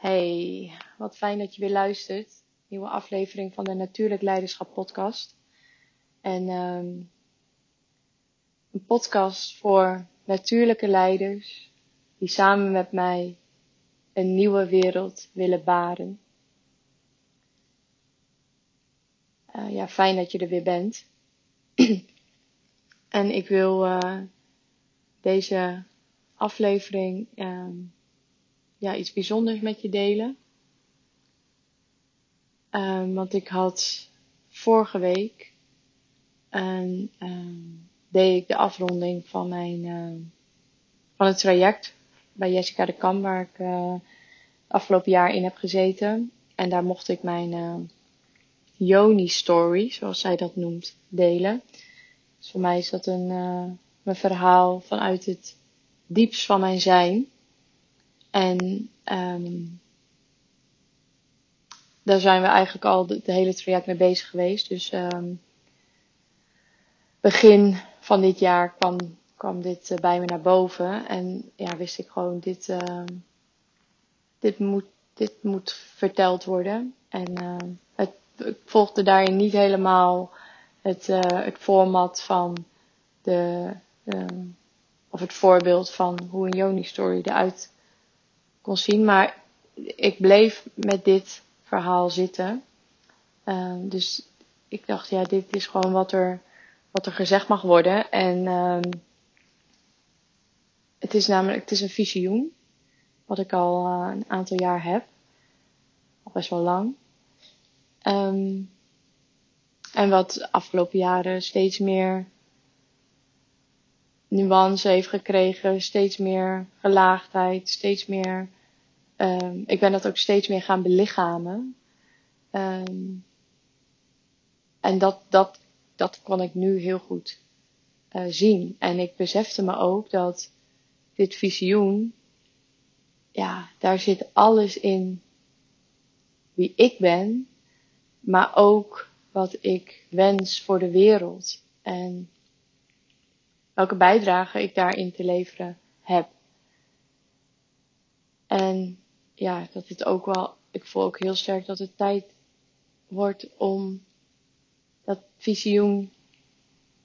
Hey, wat fijn dat je weer luistert. Nieuwe aflevering van de Natuurlijk Leiderschap podcast. En um, een podcast voor natuurlijke leiders die samen met mij een nieuwe wereld willen baren. Uh, ja, fijn dat je er weer bent. en ik wil uh, deze aflevering um, ja, iets bijzonders met je delen. Um, want ik had vorige week um, deed ik de afronding van mijn uh, van het traject bij Jessica de Kam, waar ik uh, afgelopen jaar in heb gezeten. En daar mocht ik mijn uh, Yoni story, zoals zij dat noemt, delen. Dus voor mij is dat een, een verhaal vanuit het diepst van mijn zijn. En um, daar zijn we eigenlijk al de, hele traject mee bezig geweest. Dus um, begin van dit jaar kwam, kwam dit uh, bij me naar boven. En ja, wist ik gewoon, dit, uh, dit, moet, dit moet verteld worden. En het, ik volgde daarin niet helemaal het, het format van de, of het voorbeeld van hoe een Joni-story eruit kon zien. Maar ik bleef met dit verhaal zitten. Uh, dus ik dacht, ja, dit is gewoon wat er, wat er gezegd mag worden. En uh, het is namelijk, het is een visioen. Wat ik al uh, een aantal jaar heb. Al best wel lang. Um, en wat de afgelopen jaren steeds meer nuance heeft gekregen, steeds meer gelaagdheid, steeds meer Um, ik ben dat ook steeds meer gaan belichamen. Um, en dat, dat, dat kon ik nu heel goed uh, zien. En ik besefte me ook dat dit visioen, ja, daar zit alles in wie ik ben, maar ook wat ik wens voor de wereld. En welke bijdrage ik daarin te leveren heb. En ja, dat het ook wel, ik voel ook heel sterk dat het tijd wordt om dat visioen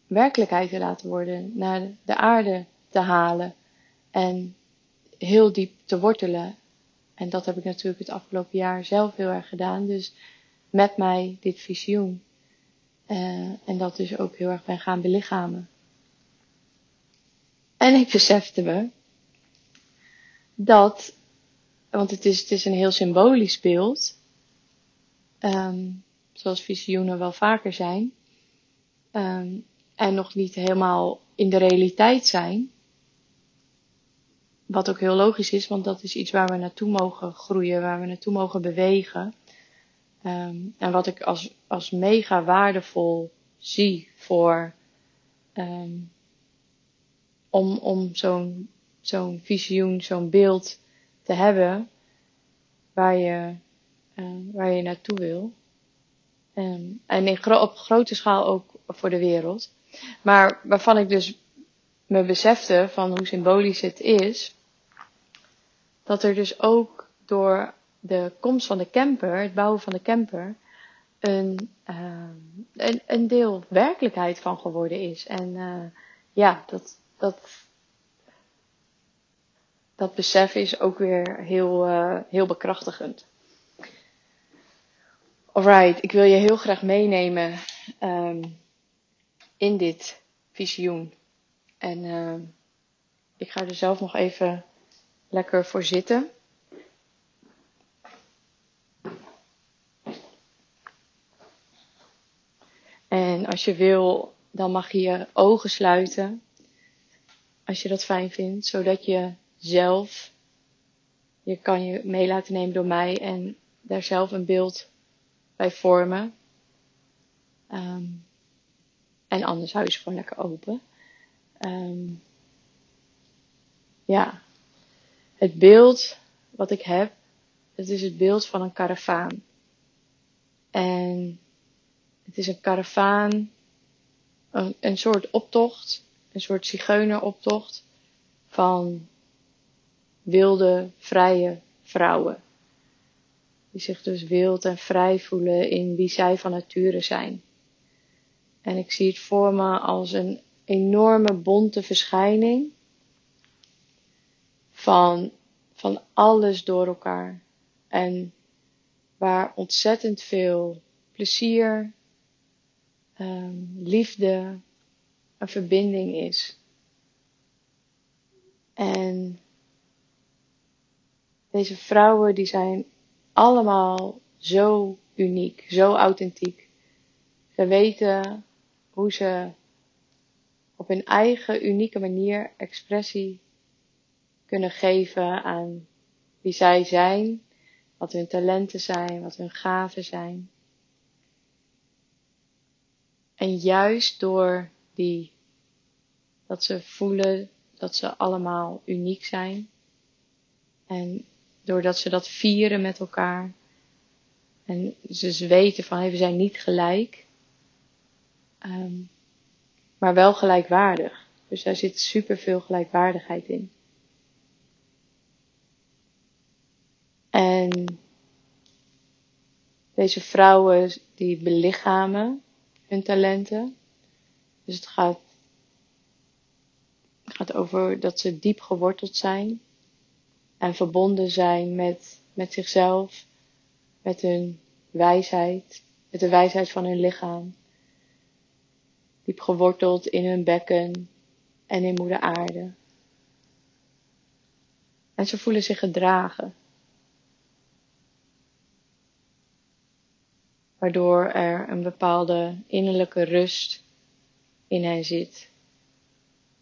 werkelijkheid te laten worden, naar de aarde te halen en heel diep te wortelen. En dat heb ik natuurlijk het afgelopen jaar zelf heel erg gedaan. Dus met mij dit visioen. Uh, en dat dus ook heel erg ben gaan belichamen. En ik besefte me dat want het is, het is een heel symbolisch beeld. Um, zoals visioenen wel vaker zijn. Um, en nog niet helemaal in de realiteit zijn. Wat ook heel logisch is, want dat is iets waar we naartoe mogen groeien, waar we naartoe mogen bewegen. Um, en wat ik als, als mega waardevol zie voor om, om zo'n zo'n visioen, zo'n beeld te hebben waar je, uh, waar je naartoe wil. Um, en op grote schaal ook voor de wereld. Maar waarvan ik dus me besefte van hoe symbolisch het is, dat er dus ook door de komst van de camper, het bouwen van de camper, een, uh, een, een deel werkelijkheid van geworden is. En uh, ja, dat, dat, dat besef is ook weer heel, uh, heel bekrachtigend. Alright, ik wil je heel graag meenemen um, in dit visioen. En uh, ik ga er zelf nog even lekker voor zitten. En als je wil, dan mag je je ogen sluiten. Als je dat fijn vindt, zodat je zelf. Je kan je mee laten nemen door mij en daar zelf een beeld bij vormen. Um, en anders hou je ze gewoon lekker open. Um, ja, het beeld wat ik heb, het is het beeld van een karavaan. En het is een karavaan, een, een soort optocht, een soort zigeuneroptocht van wilde, vrije vrouwen. Die zich dus wild en vrij voelen in wie zij van nature zijn. En ik zie het voor me als een enorme bonte verschijning van, van alles door elkaar. En waar ontzettend veel plezier, um, liefde, een verbinding is. En deze vrouwen die zijn allemaal zo uniek, zo authentiek. Ze weten hoe ze op hun eigen unieke manier expressie kunnen geven aan wie zij zijn, wat hun talenten zijn, wat hun gaven zijn. En juist door die, dat ze voelen dat ze allemaal uniek zijn. En doordat ze dat vieren met elkaar. En ze weten van hey, we zijn niet gelijk. Um, maar wel gelijkwaardig. Dus daar zit superveel gelijkwaardigheid in. En deze vrouwen die belichamen hun talenten. Dus het gaat, het gaat over dat ze diep geworteld zijn en verbonden zijn met, met zichzelf, met hun wijsheid, met de wijsheid van hun lichaam. Diep geworteld in hun bekken en in moeder aarde. En ze voelen zich gedragen. Waardoor er een bepaalde innerlijke rust in hen zit.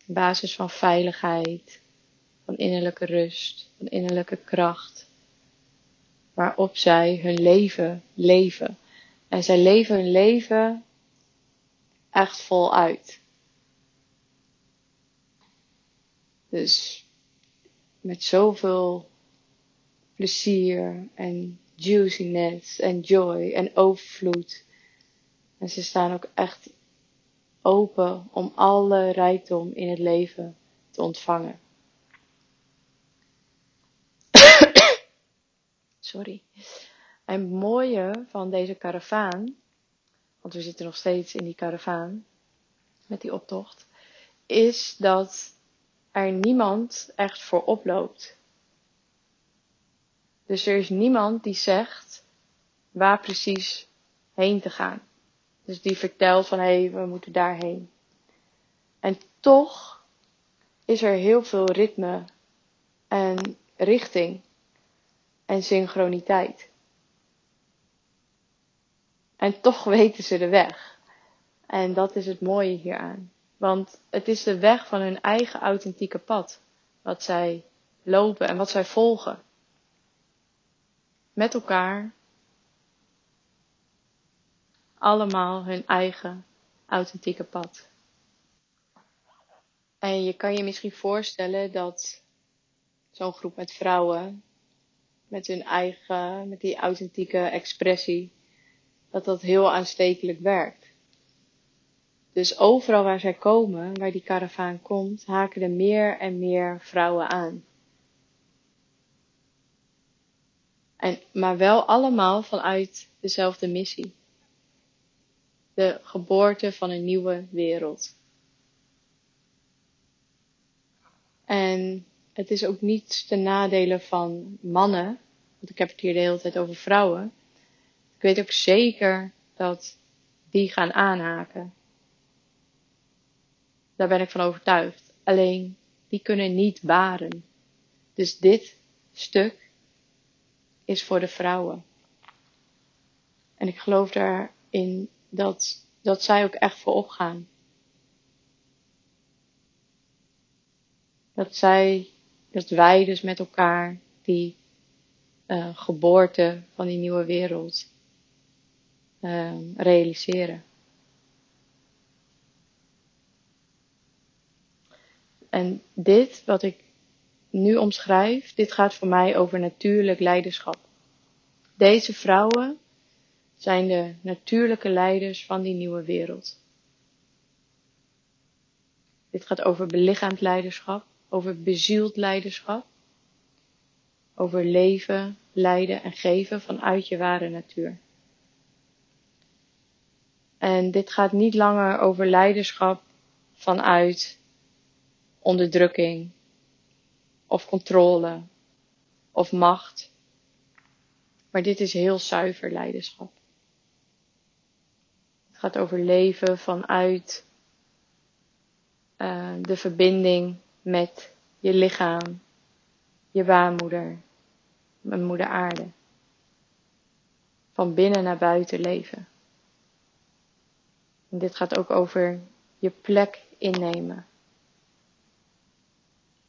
Basis van veiligheid, van innerlijke rust, van innerlijke kracht. Waarop zij hun leven leven. En zij leven hun leven echt voluit. Dus met zoveel plezier en juiciness en joy en overvloed. En ze staan ook echt open om alle rijkdom in het leven te ontvangen. Sorry. En het mooie van deze karavaan, want we zitten nog steeds in die karavaan met die optocht, is dat er niemand echt voor oploopt. Dus er is niemand die zegt waar precies heen te gaan. Dus die vertelt van hé, hey, we moeten daarheen. En toch is er heel veel ritme en richting en synchroniteit. En toch weten ze de weg. En dat is het mooie hieraan. Want het is de weg van hun eigen authentieke pad. Wat zij lopen en wat zij volgen. Met elkaar. Allemaal hun eigen authentieke pad. En je kan je misschien voorstellen dat zo'n groep met vrouwen met hun eigen, met die authentieke expressie, dat dat heel aanstekelijk werkt. Dus overal waar zij komen, waar die karavaan komt, haken er meer en meer vrouwen aan. En, maar wel allemaal vanuit dezelfde missie. De geboorte van een nieuwe wereld. En het is ook niet ten nadele van mannen, want ik heb het hier de hele tijd over vrouwen. Ik weet ook zeker dat die gaan aanhaken. Daar ben ik van overtuigd. Alleen, die kunnen niet baren. Dus dit stuk is voor de vrouwen. En ik geloof daarin dat, dat zij ook echt voor opgaan. Dat zij dat wij dus met elkaar die uh, geboorte van die nieuwe wereld uh, realiseren. En dit, wat ik nu omschrijf, dit gaat voor mij over natuurlijk leiderschap. Deze vrouwen zijn de natuurlijke leiders van die nieuwe wereld. Dit gaat over belichaamd leiderschap over bezield leiderschap. over leven, lijden en geven vanuit je ware natuur. En dit gaat niet langer over leiderschap vanuit onderdrukking of controle of macht. Maar dit is heel zuiver leiderschap. Gaat over leven vanuit uh, de verbinding met je lichaam, je baarmoeder, mijn moeder aarde. Van binnen naar buiten leven. En dit gaat ook over je plek innemen.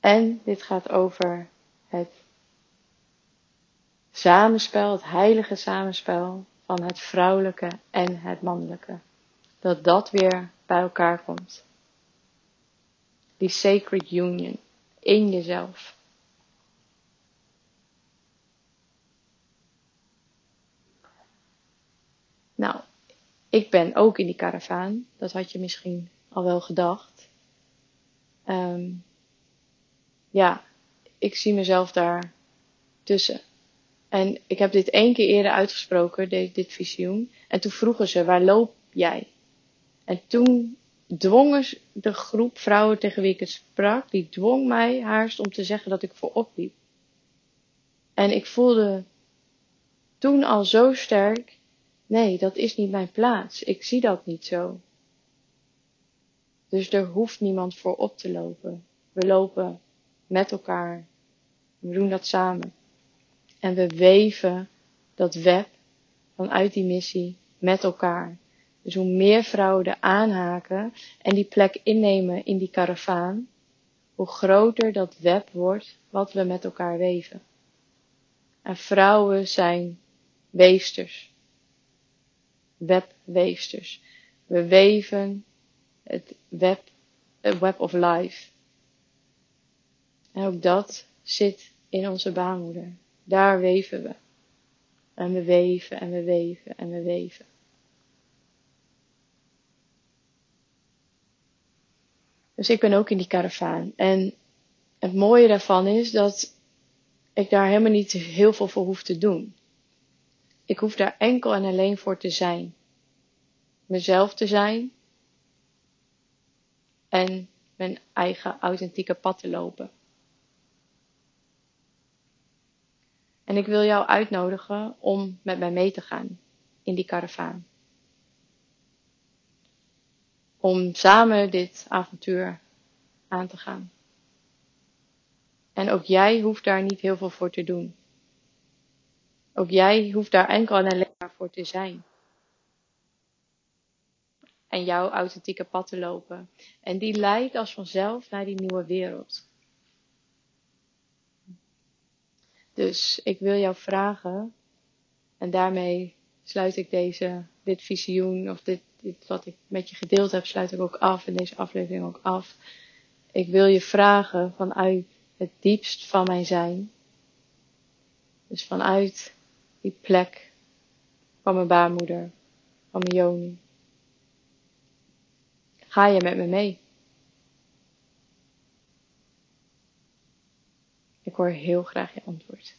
En dit gaat over het samenspel, het heilige samenspel van het vrouwelijke en het mannelijke. Dat dat weer bij elkaar komt. Die sacred union in jezelf. Nou, ik ben ook in die karavaan. Dat had je misschien al wel gedacht. Um, ja, ik zie mezelf daar tussen. En ik heb dit één keer eerder uitgesproken, dit, dit visioen. En toen vroegen ze, waar loop jij? En toen dwongen de groep vrouwen tegen wie ik het sprak, die dwong mij haast om te zeggen dat ik voorop liep. En ik voelde toen al zo sterk, nee, dat is niet mijn plaats. Ik zie dat niet zo. Dus er hoeft niemand voorop te lopen. We lopen met elkaar. We doen dat samen. En we weven dat web vanuit die missie met elkaar. Dus hoe meer vrouwen er aanhaken en die plek innemen in die karavaan, hoe groter dat web wordt wat we met elkaar weven. En vrouwen zijn weefsters. Webweefsters. We weven het web, het web of life. En ook dat zit in onze baarmoeder. Daar weven we. En we weven en we weven en we weven. Dus ik ben ook in die karavaan. En het mooie daarvan is dat ik daar helemaal niet heel veel voor hoef te doen. Ik hoef daar enkel en alleen voor te zijn. Mezelf te zijn. En mijn eigen authentieke pad te lopen. En ik wil jou uitnodigen om met mij mee te gaan in die karavaan. Om samen dit avontuur aan te gaan. En ook jij hoeft daar niet heel veel voor te doen. Ook jij hoeft daar enkel en alleen maar voor te zijn. En jouw authentieke pad te lopen. En die leidt als vanzelf naar die nieuwe wereld. Dus ik wil jou vragen, en daarmee sluit ik deze, dit visioen of dit, dit wat ik met je gedeeld heb, sluit ik ook af en deze aflevering ook af. Ik wil je vragen vanuit het diepst van mijn zijn, dus vanuit die plek van mijn baarmoeder, van mijn joni. Ga je met me mee? Ik hoor heel graag je antwoord.